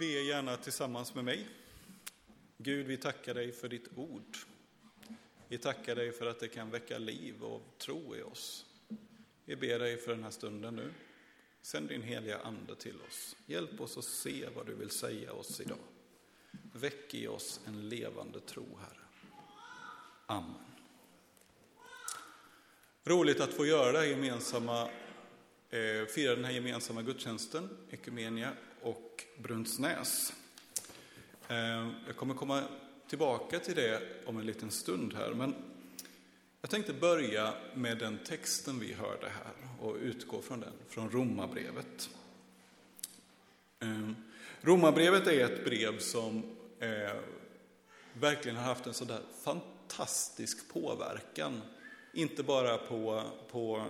be gärna tillsammans med mig. Gud, vi tackar dig för ditt ord. Vi tackar dig för att det kan väcka liv och tro i oss. Vi ber dig för den här stunden nu. Sänd din heliga Ande till oss. Hjälp oss att se vad du vill säga oss idag. Väck i oss en levande tro, Herre. Amen. Roligt att få göra det här gemensamma, eh, fira den här gemensamma gudstjänsten, Ekumenia och Brunnsnäs. Eh, jag kommer komma tillbaka till det om en liten stund här, men jag tänkte börja med den texten vi hörde här och utgå från den, från Romarbrevet. Eh, Romarbrevet är ett brev som eh, verkligen har haft en sådär fantastisk påverkan, inte bara på, på,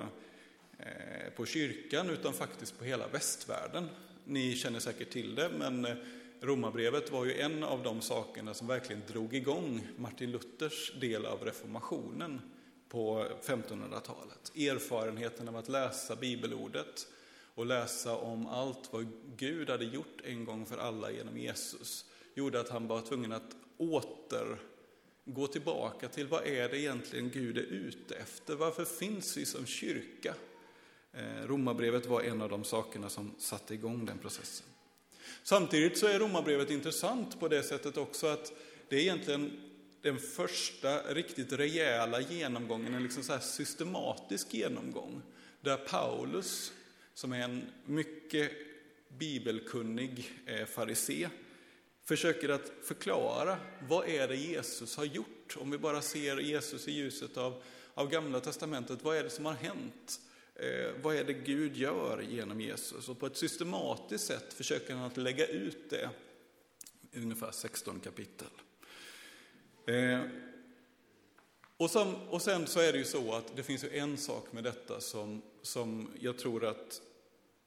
på kyrkan utan faktiskt på hela västvärlden. Ni känner säkert till det, men eh, Romarbrevet var ju en av de sakerna som verkligen drog igång Martin Luthers del av reformationen på 1500-talet. Erfarenheten av att läsa bibelordet och läsa om allt vad Gud hade gjort en gång för alla genom Jesus gjorde att han var tvungen att åter gå tillbaka till vad är det egentligen Gud är ute efter? Varför finns vi som kyrka? Eh, Romarbrevet var en av de sakerna som satte igång den processen. Samtidigt så är Romarbrevet intressant på det sättet också att det är egentligen den första riktigt rejäla genomgången, en liksom så systematisk genomgång, där Paulus, som är en mycket bibelkunnig eh, farisé, försöker att förklara vad är det Jesus har gjort. Om vi bara ser Jesus i ljuset av, av Gamla Testamentet, vad är det som har hänt? Eh, vad är det Gud gör genom Jesus? Och på ett systematiskt sätt försöker han att lägga ut det i ungefär 16 kapitel. Eh, och, som, och sen så är det ju så att det finns ju en sak med detta som, som jag tror att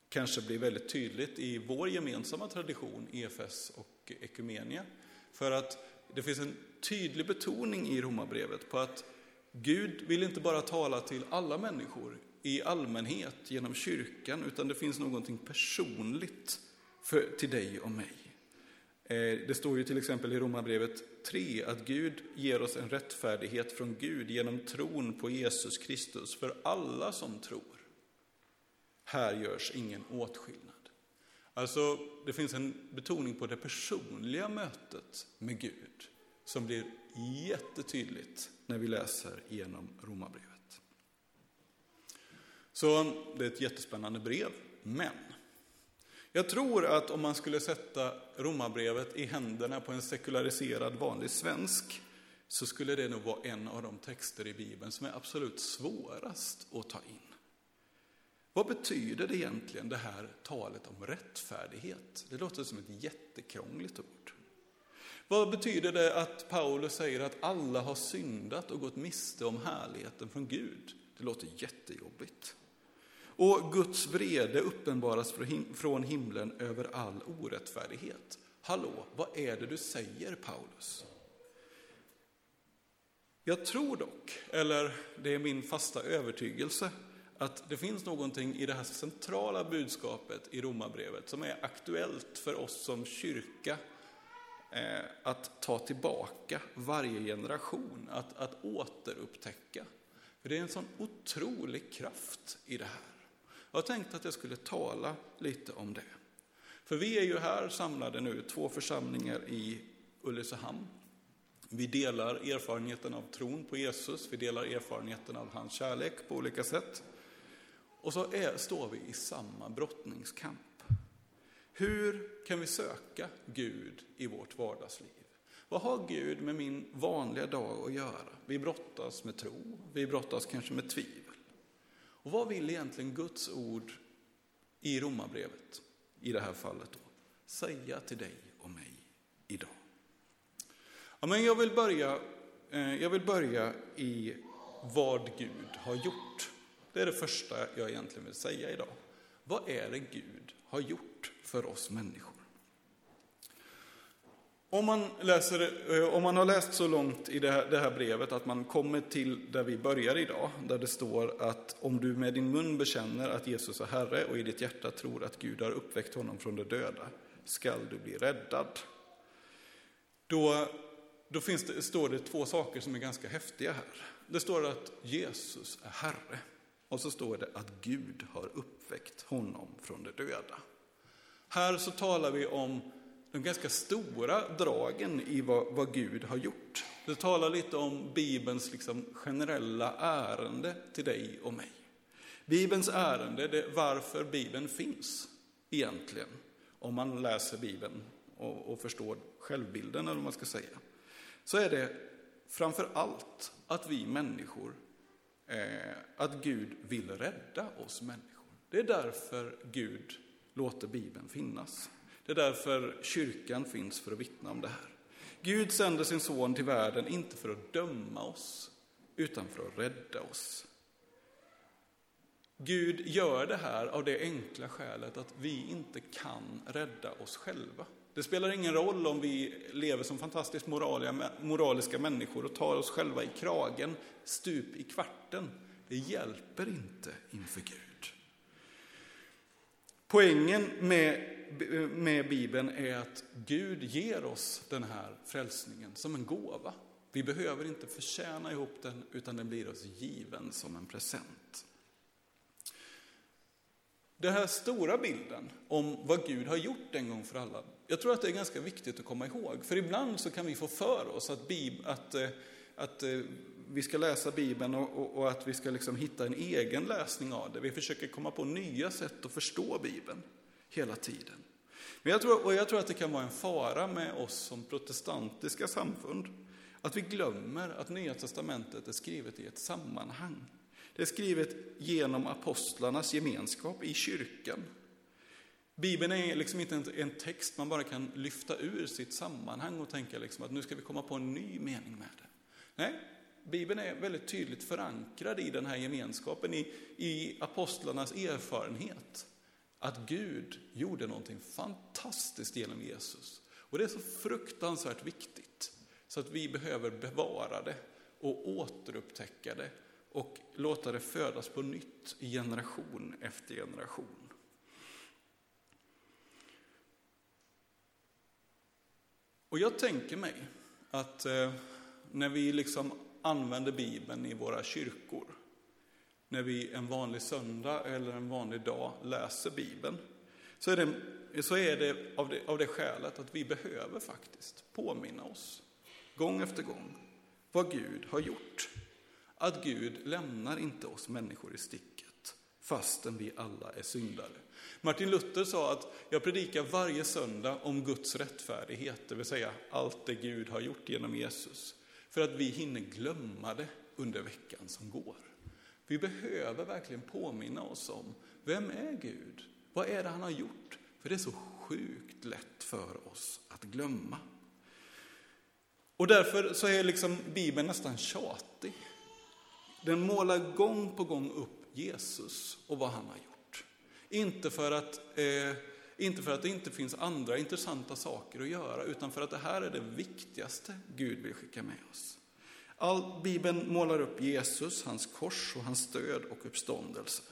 kanske blir väldigt tydligt i vår gemensamma tradition, EFS och Ekumenia. För att det finns en tydlig betoning i Romarbrevet på att Gud vill inte bara tala till alla människor i allmänhet genom kyrkan, utan det finns någonting personligt för, till dig och mig. Eh, det står ju till exempel i Romarbrevet 3 att Gud ger oss en rättfärdighet från Gud genom tron på Jesus Kristus för alla som tror. Här görs ingen åtskillnad. Alltså, det finns en betoning på det personliga mötet med Gud som blir jättetydligt när vi läser genom Romarbrevet. Så det är ett jättespännande brev, men jag tror att om man skulle sätta romabrevet i händerna på en sekulariserad vanlig svensk så skulle det nog vara en av de texter i Bibeln som är absolut svårast att ta in. Vad betyder det egentligen det här talet om rättfärdighet? Det låter som ett jättekrångligt ord. Vad betyder det att Paulus säger att alla har syndat och gått miste om härligheten från Gud? Det låter jättejobbigt. Och Guds vrede uppenbaras från himlen över all orättfärdighet. Hallå, vad är det du säger Paulus? Jag tror dock, eller det är min fasta övertygelse, att det finns någonting i det här centrala budskapet i Romarbrevet som är aktuellt för oss som kyrka eh, att ta tillbaka varje generation, att, att återupptäcka. För det är en sån otrolig kraft i det här. Jag tänkte att jag skulle tala lite om det. För vi är ju här samlade nu, två församlingar i Ulricehamn. Vi delar erfarenheten av tron på Jesus, vi delar erfarenheten av hans kärlek på olika sätt. Och så är, står vi i samma brottningskamp. Hur kan vi söka Gud i vårt vardagsliv? Vad har Gud med min vanliga dag att göra? Vi brottas med tro, vi brottas kanske med tvivel. Och vad vill egentligen Guds ord i Romarbrevet, i det här fallet, då, säga till dig och mig idag? Ja, men jag, vill börja, eh, jag vill börja i vad Gud har gjort. Det är det första jag egentligen vill säga idag. Vad är det Gud har gjort för oss människor? Om man, läser, eh, om man har läst så långt i det här, det här, brevet att man kommer till där vi börjar idag, där det står att om du med din mun bekänner att Jesus är Herre och i ditt hjärta tror att Gud har uppväckt honom från de döda, skall du bli räddad. Då, då finns det, står det två saker som är ganska häftiga här. Det står att Jesus är Herre. Och så står det att Gud har uppväckt honom från de döda. Här så talar vi om de ganska stora dragen i vad, vad Gud har gjort. Det talar lite om Bibelns liksom generella ärende till dig och mig. Bibelns ärende, det är varför Bibeln finns egentligen. Om man läser Bibeln och, och förstår självbilden, eller vad man ska säga. Så är det framför allt att vi människor, eh, att Gud vill rädda oss människor. Det är därför Gud låter Bibeln finnas. Det är därför kyrkan finns för att vittna om det här. Gud sände sin son till världen, inte för att döma oss, utan för att rädda oss. Gud gör det här av det enkla skälet att vi inte kan rädda oss själva. Det spelar ingen roll om vi lever som fantastiskt moraliska människor och tar oss själva i kragen stup i kvarten. Det hjälper inte inför Gud. Poängen med, Eh, med Bibeln är att Gud ger oss den här frälsningen som en gåva. Vi behöver inte förtjäna ihop den, utan den blir oss given som en present. Den här stora bilden om vad Gud har gjort en gång för alla, jag tror att det är ganska viktigt att komma ihåg. För ibland så kan vi få för oss att, Bib, att, eh, att eh, vi ska läsa Bibeln och, och, och, att vi ska liksom hitta en egen läsning av det. Vi försöker komma på nya sätt att förstå Bibeln hela tiden. Men jag tror, och jag tror att det kan vara en fara med oss som protestantiska samfund, att vi glömmer att Nya Testamentet är skrivet i ett sammanhang. Det är skrivet genom apostlarnas gemenskap i kyrkan. Bibeln är liksom inte en text man bara kan lyfta ur sitt sammanhang och tänka liksom att nu ska vi komma på en ny mening med det. Nej, Bibeln är väldigt tydligt förankrad i den här gemenskapen, i, i apostlarnas erfarenhet. Att Gud gjorde någonting fantastiskt genom Jesus. Och det är så fruktansvärt viktigt, så att vi behöver bevara det och återupptäcka det och låta det födas på nytt i generation efter generation. Och jag tänker mig att eh, när vi liksom använder Bibeln i våra kyrkor, när vi en vanlig söndag eller en vanlig dag läser Bibeln, så är det, så är det, av, det av det skälet att vi behöver faktiskt påminna oss, gång efter gång, vad Gud har gjort. Att Gud lämnar inte oss människor i sticket, fastän vi alla är syndare. Martin Luther sa att jag predikar varje söndag om Guds rättfärdighet, det vill säga allt det Gud har gjort genom Jesus, för att vi hinner glömma det under veckan som går. Vi behöver verkligen påminna oss om, vem är Gud? Vad är det han har gjort? För det är så sjukt lätt för oss att glömma. Och därför så är liksom Bibeln nästan tjatig. Den målar gång på gång upp Jesus och vad han har gjort. Inte för att, eh, inte för att det inte finns andra intressanta saker att göra, utan för att det här är det viktigaste Gud vill skicka med oss. All Bibeln målar upp Jesus, hans kors och hans död och uppståndelse.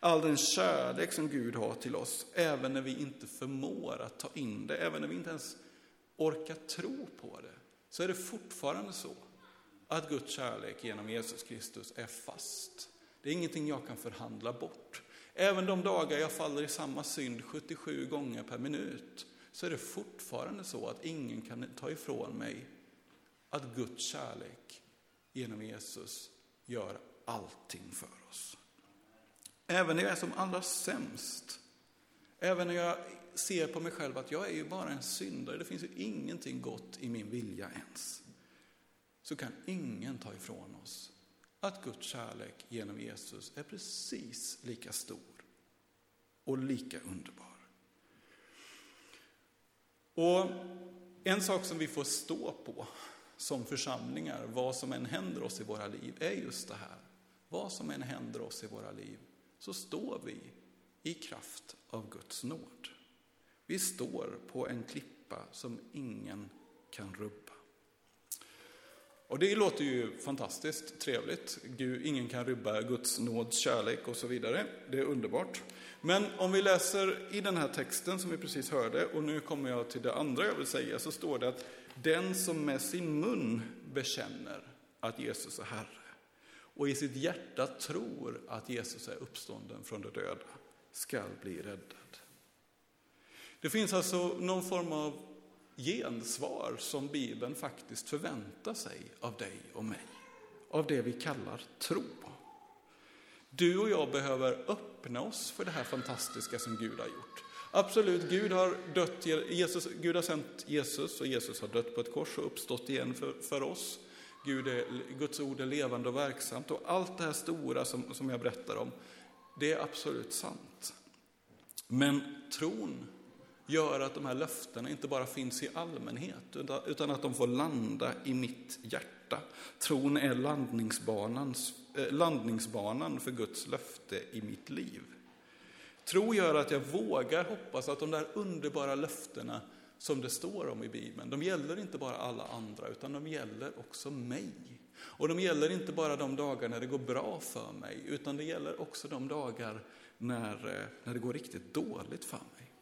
All den kärlek som Gud har till oss, även när vi inte förmår att ta in det, även när vi inte ens orkar tro på det, så är det fortfarande så att Guds kärlek genom Jesus Kristus är fast. Det är ingenting jag kan förhandla bort. Även de dagar jag faller i samma synd 77 gånger per minut, så är det fortfarande så att ingen kan ta ifrån mig att Guds kärlek genom Jesus gör allting för oss. Även när jag är som allra sämst, även när jag ser på mig själv att jag är ju bara en syndare, det finns ju ingenting gott i min vilja ens, så kan ingen ta ifrån oss att Guds kärlek genom Jesus är precis lika stor och lika underbar. Och en sak som vi får stå på som församlingar, vad som än händer oss i våra liv, är just det här. Vad som än händer oss i våra liv, så står vi i kraft av Guds nåd. Vi står på en klippa som ingen kan rubba. Och det låter ju fantastiskt trevligt. Gud, ingen kan rubba Guds nåds kärlek och så vidare. Det är underbart. Men om vi läser i den här texten som vi precis hörde, och nu kommer jag till det andra jag vill säga, så står det att den som med sin mun bekänner att Jesus är Herre och i sitt hjärta tror att Jesus är uppstånden från de döda skall bli räddad. Det finns alltså någon form av gensvar som Bibeln faktiskt förväntar sig av dig och mig. Av det vi kallar tro. Du och jag behöver öppna oss för det här fantastiska som Gud har gjort. Absolut, Gud har, dött, Jesus, Gud har sänt Jesus och Jesus har dött på ett kors och uppstått igen för, för oss. Gud är, Guds ord är levande och verksamt och allt det här stora som, som jag berättar om, det är absolut sant. Men tron gör att de här löftena inte bara finns i allmänhet, utan att de får landa i mitt hjärta. Tron är eh, landningsbanan för Guds löfte i mitt liv. Tro gör att jag vågar hoppas att de där underbara löftena som det står om i Bibeln, de gäller inte bara alla andra, utan de gäller också mig. Och de gäller inte bara de dagar när det går bra för mig, utan det gäller också de dagar när, eh, när det går riktigt dåligt för mig.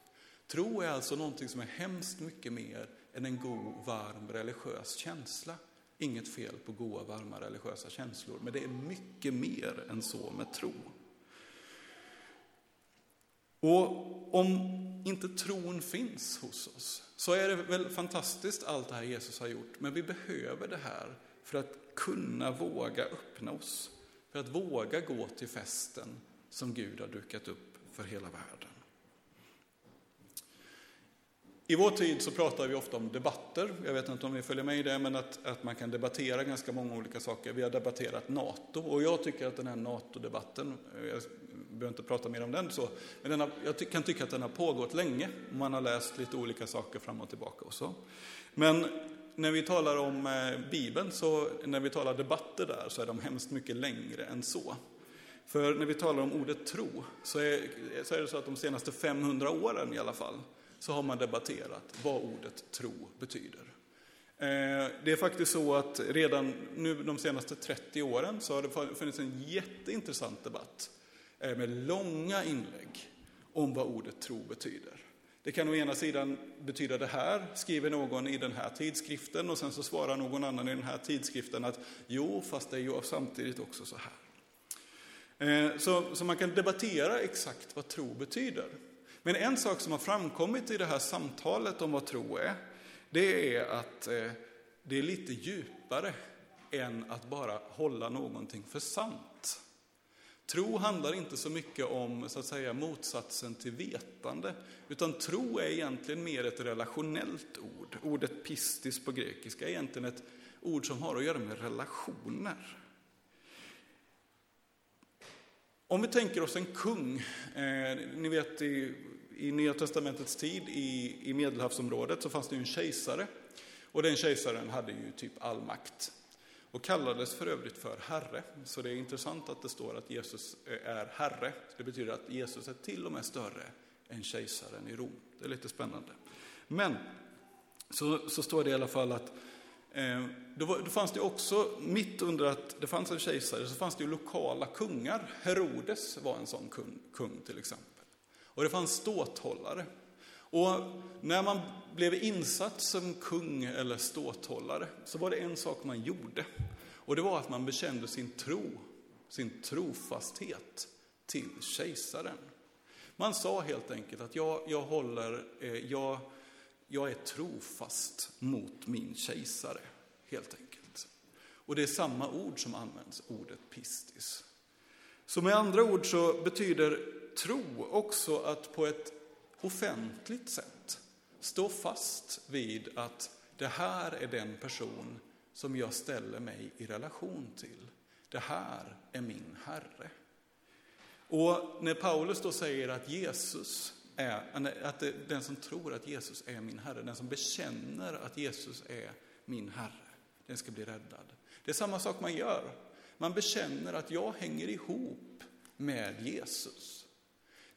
Tro är alltså någonting som är hemskt mycket mer än en god, varm religiös känsla. Inget fel på goda, varma religiösa känslor, men det är mycket mer än så med tro. Och om inte tron finns hos oss, så är det väl fantastiskt allt det här Jesus har gjort, men vi behöver det här för att kunna våga öppna oss, för att våga gå till festen som Gud har dukat upp för hela världen. I vår tid så pratar vi ofta om debatter. Jag vet inte om ni följer med i det, men att, att man kan debattera ganska många olika saker. Vi har debatterat NATO och jag tycker att den här NATO-debatten, behöver inte prata mer om den så, men den har, jag kan tycka att den har pågått länge. Man har läst lite olika saker fram och tillbaka och så. Men när vi talar om eh, Bibeln, så när vi talar debatter där, så är de hemskt mycket längre än så. För när vi talar om ordet tro, så är, så är det så att de senaste 500 åren i alla fall, så har man debatterat vad ordet tro betyder. Eh, det är faktiskt så att redan nu de senaste 30 åren så har det funnits en jätteintressant debatt är med långa inlägg om vad ordet tro betyder. Det kan å ena sidan betyda det här, skriver någon i den här tidskriften och sen så svarar någon annan i den här tidskriften att jo, fast det är ju samtidigt också så här. Eh, så, så man kan debattera exakt vad tro betyder. Men en sak som har framkommit i det här samtalet om vad tro är, det är att eh, det är lite djupare än att bara hålla någonting för sant. Tro handlar inte så mycket om så att säga, motsatsen till vetande, utan tro är egentligen mer ett relationellt ord. Ordet pistis på grekiska är egentligen ett ord som har att göra med relationer. Om vi tänker oss en kung, eh, ni vet i, i Nya Testamentets tid i, i Medelhavsområdet så fanns det ju en kejsare. Och den kejsaren hade ju typ all makt. Och kallades för övrigt för Herre. Så det är intressant att det står att Jesus är Herre. Det betyder att Jesus är till och med större än kejsaren i Rom. Det är lite spännande. Men så, så står det i alla fall att Eh, då, var, då, fanns det också, mitt under att det fanns en kejsare, så fanns det ju lokala kungar. Herodes var en sån kung, kung till exempel. Och det fanns ståthållare. Och när man blev insatt som kung eller ståthållare så var det en sak man gjorde. Och det var att man bekände sin tro, sin trofasthet till kejsaren. Man sa helt enkelt att jag, jag håller, eh, jag, jag är trofast mot min kejsare, helt enkelt. Och det är samma ord som används, ordet pistis. Så med andra ord så betyder tro också att på ett offentligt sätt stå fast vid att det här är den person som jag ställer mig i relation till. Det här är min Herre. Och när Paulus då säger att Jesus är, att den som tror att Jesus är min Herre, den som bekänner att Jesus är min Herre, den ska bli räddad. Det är samma sak man gör. Man bekänner att jag hänger ihop med Jesus.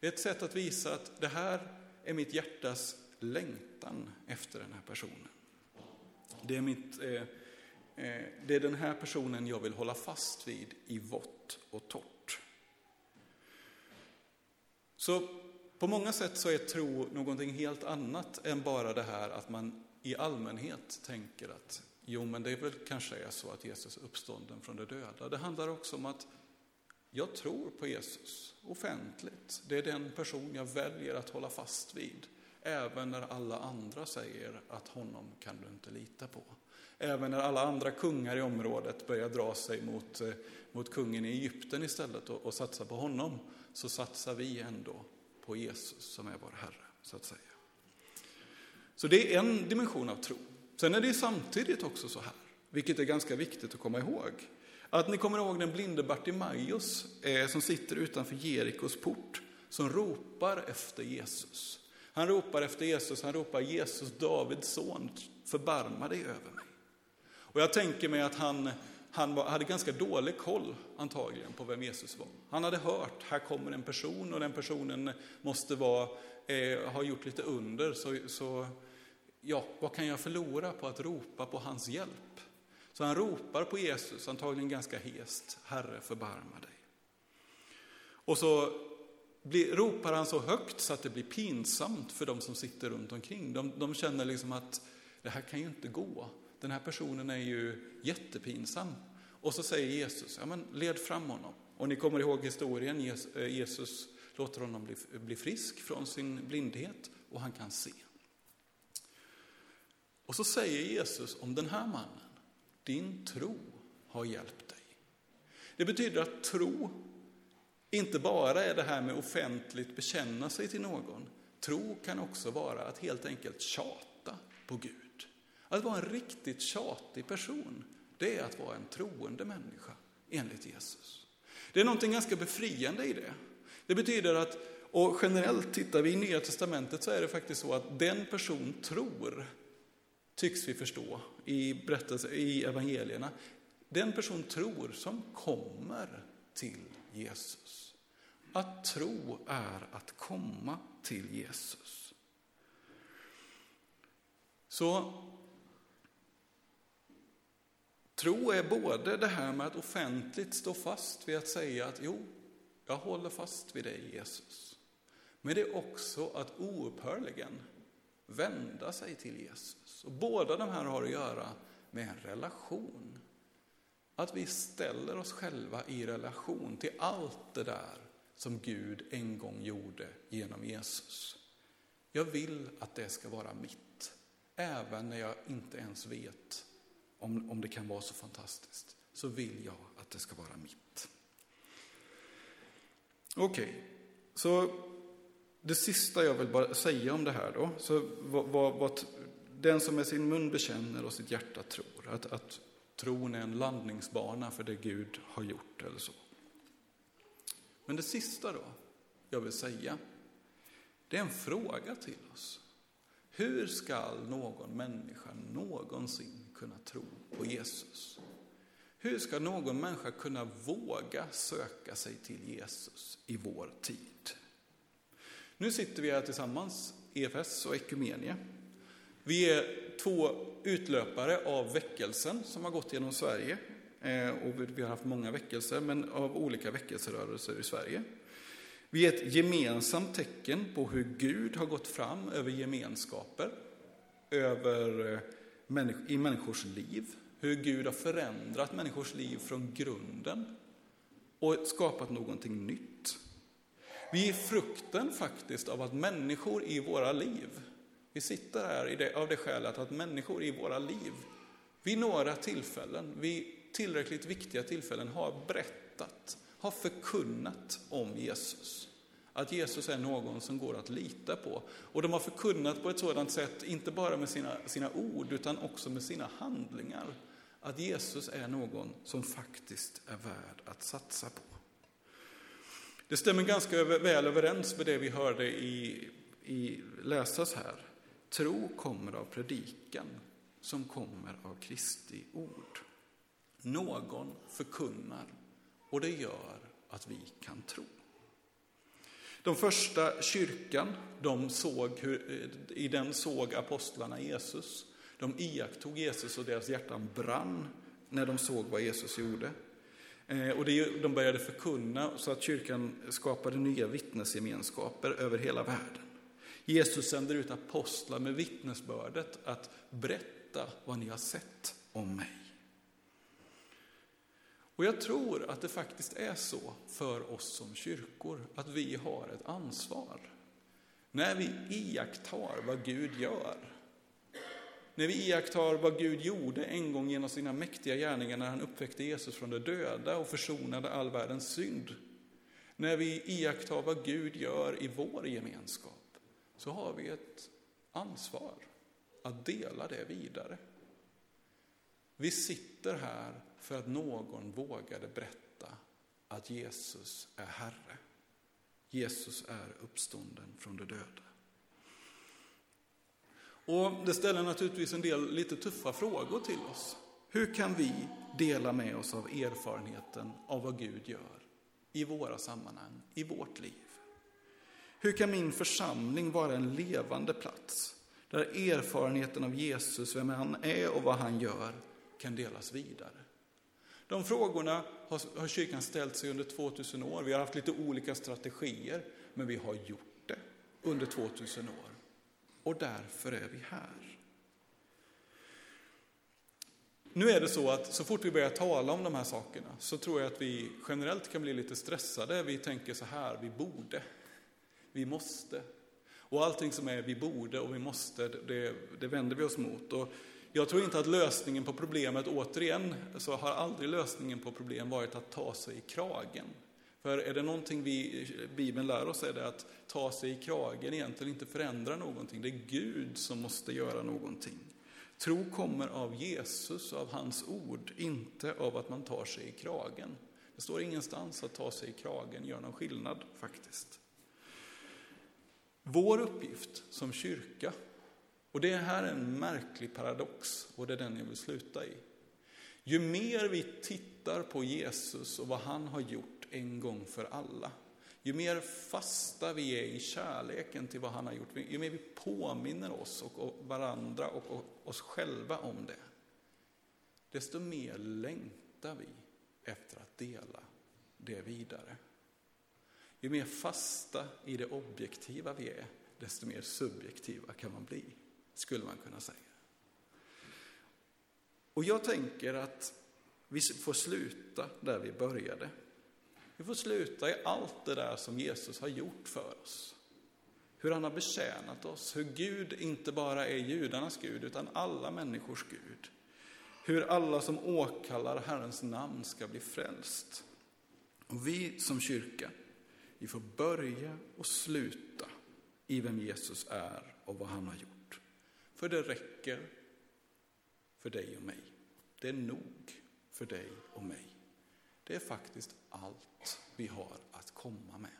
Det är ett sätt att visa att det här är mitt hjärtas längtan efter den här personen. Det är mitt, eh, Eh, det är den här personen jag vill hålla fast vid i vått och torrt. Så på många sätt så är tro någonting helt annat än bara det här att man i allmänhet tänker att jo, men det är väl kanske är så att Jesus är uppstånden från de döda. Det handlar också om att jag tror på Jesus offentligt. Det är den person jag väljer att hålla fast vid. Även när alla andra säger att honom kan du inte lita på. Även när alla andra kungar i området börjar dra sig mot, eh, mot kungen i Egypten istället och, och satsa på honom, så satsar vi ändå på Jesus som är vår Herre, så att säga. Så det är en dimension av tro. Sen är det samtidigt också så här, vilket är ganska viktigt att komma ihåg, att ni kommer ihåg den blinde Bartimaeus eh, som sitter utanför Jerikos port, som ropar efter Jesus. Han ropar efter Jesus, han ropar Jesus, Davids son, förbarma dig över mig. Och jag tänker mig att han, han var, hade ganska dålig koll antagligen på vem Jesus var. Han hade hört, här kommer en person och den personen måste vara, eh, ha gjort lite under, så, så ja, vad kan jag förlora på att ropa på hans hjälp? Så han ropar på Jesus, antagligen ganska hest, Herre förbarma dig. Och så blir, ropar han så högt så att det blir pinsamt för de som sitter runt omkring. De, de känner liksom att det här kan ju inte gå. Den här personen är ju jättepinsam. Och så säger Jesus, ja men led fram honom. Och ni kommer ihåg historien, eh, Jesus låter honom bli, bli frisk från sin blindhet och han kan se. Och så säger Jesus om den här mannen, din tro har hjälpt dig. Det betyder att tro inte bara är det här med offentligt bekänna sig till någon. Tro kan också vara att helt enkelt tjata på Gud. Att vara en riktigt tjatig person, det är att vara en troende människa enligt Jesus. Det är någonting ganska befriande i det. Det betyder att, och generellt tittar vi i Nya Testamentet så är det faktiskt så att den person tror, tycks vi förstå i, berättelse, i evangelierna, den person tror som kommer till Jesus. Att tro är att komma till Jesus. Så Tro är både det här med att offentligt stå fast vid att säga att jo, jag håller fast vid dig Jesus. Men det är också att oupphörligen vända sig till Jesus. Och båda de här har att göra med en relation. Att vi ställer oss själva i relation till allt det där som Gud en gång gjorde genom Jesus. Jag vill att det ska vara mitt, även när jag inte ens vet om, om det kan vara så fantastiskt, så vill jag att det ska vara mitt. Okej, okay. så det sista jag vill bara säga om det här då, så vad, vad, vad, den som med sin mun bekänner och sitt hjärta tror, att, att tron är en landningsbana för det Gud har gjort eller så. Men det sista då, jag vill säga, det är en fråga till oss. Hur skall någon människa någonsin kunna tro på Jesus? Hur ska någon människa kunna våga söka sig till Jesus i vår tid? Nu sitter vi här tillsammans, EFS och Ekumenie. Vi är två utlöpare av väckelsen som har gått genom Sverige. Eh, och vi har haft många väckelser, men av olika väckelserörelser i Sverige. Vi är ett gemensamt tecken på hur Gud har gått fram över gemenskaper, över, eh, i människors liv, hur Gud har förändrat människors liv från grunden och skapat någonting nytt. Vi är frukten faktiskt av att människor i våra liv, vi sitter här av det skälet att människor i våra liv, vid några tillfällen, vid tillräckligt viktiga tillfällen, har berättat har förkunnat om Jesus. Att Jesus är någon som går att lita på. Och de har förkunnat på ett sådant sätt, inte bara med sina, sina ord, utan också med sina handlingar. Att Jesus är någon som faktiskt är värd att satsa på. Det stämmer ganska väl överens med det vi hörde i, i läsas här. Tro kommer av predikan, som kommer av Kristi ord. Någon förkunnar och det gör att vi kan tro. De första kyrkan, de såg hur, i den såg apostlarna Jesus. De iakttog Jesus och deras hjärtan brann när de såg vad Jesus gjorde. Eh, och det, de började förkunna så att kyrkan skapade nya vittnesgemenskaper över hela världen. Jesus sänder ut apostlar med vittnesbördet att berätta vad ni har sett om mig. Och jag tror att det faktiskt är så för oss som kyrkor, att vi har ett ansvar. När vi iakttar vad Gud gör, när vi iakttar vad Gud gjorde en gång genom sina mäktiga gärningar när han uppväckte Jesus från de döda och försonade all världens synd. När vi iakttar vad Gud gör i vår gemenskap, så har vi ett ansvar att dela det vidare. Vi sitter här för att någon vågade berätta att Jesus är Herre. Jesus är uppstånden från de döda. Och Det ställer naturligtvis en del lite tuffa frågor till oss. Hur kan vi dela med oss av erfarenheten av vad Gud gör i våra sammanhang, i vårt liv? Hur kan min församling vara en levande plats där erfarenheten av Jesus, vem han är och vad han gör, kan delas vidare? De frågorna har, kyrkan ställt sig under 2000 år. Vi har haft lite olika strategier, men vi har gjort det under 2000 år. Och därför är vi här. Nu är det så att så fort vi börjar tala om de här sakerna så tror jag att vi generellt kan bli lite stressade. Vi tänker så här, vi borde, vi måste. Och allting som är vi borde och vi måste, det, det vänder vi oss mot. Och jag tror inte att lösningen på problemet, återigen, så har aldrig lösningen på problem varit att ta sig i kragen. För är det någonting vi, Bibeln lär oss är det att ta sig i kragen egentligen inte förändra någonting. Det är Gud som måste göra någonting. Tro kommer av Jesus och av hans ord, inte av att man tar sig i kragen. Det står ingenstans att ta sig i kragen gör någon skillnad faktiskt. Vår uppgift som kyrka och det här är en märklig paradox och det är den jag vill sluta i. Ju mer vi tittar på Jesus och vad han har gjort en gång för alla, ju mer fasta vi är i kärleken till vad han har gjort, ju mer vi påminner oss och varandra och oss själva om det, desto mer längtar vi efter att dela det vidare. Ju mer fasta i det objektiva vi är, desto mer subjektiva kan man bli skulle man kunna säga. Och jag tänker att vi får sluta där vi började. Vi får sluta i allt det där som Jesus har gjort för oss. Hur han har betjänat oss, hur Gud inte bara är judarnas Gud, utan alla människors Gud. Hur alla som åkallar Herrens namn ska bli frälst. Och vi som kyrka, vi får börja och sluta i vem Jesus är och vad han har gjort. För det räcker för dig och mig. Det är nog för dig och mig. Det är faktiskt allt vi har att komma med.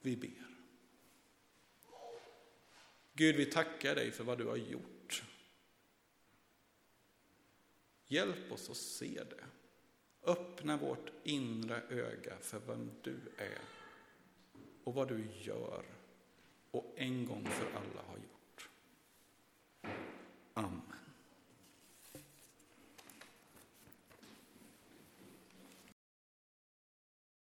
Vi ber. Gud, vi tackar dig för vad du har gjort. Hjälp oss att se det. Öppna vårt inre öga för vem du är och vad du gör och en gång för alla har gjort. Amen.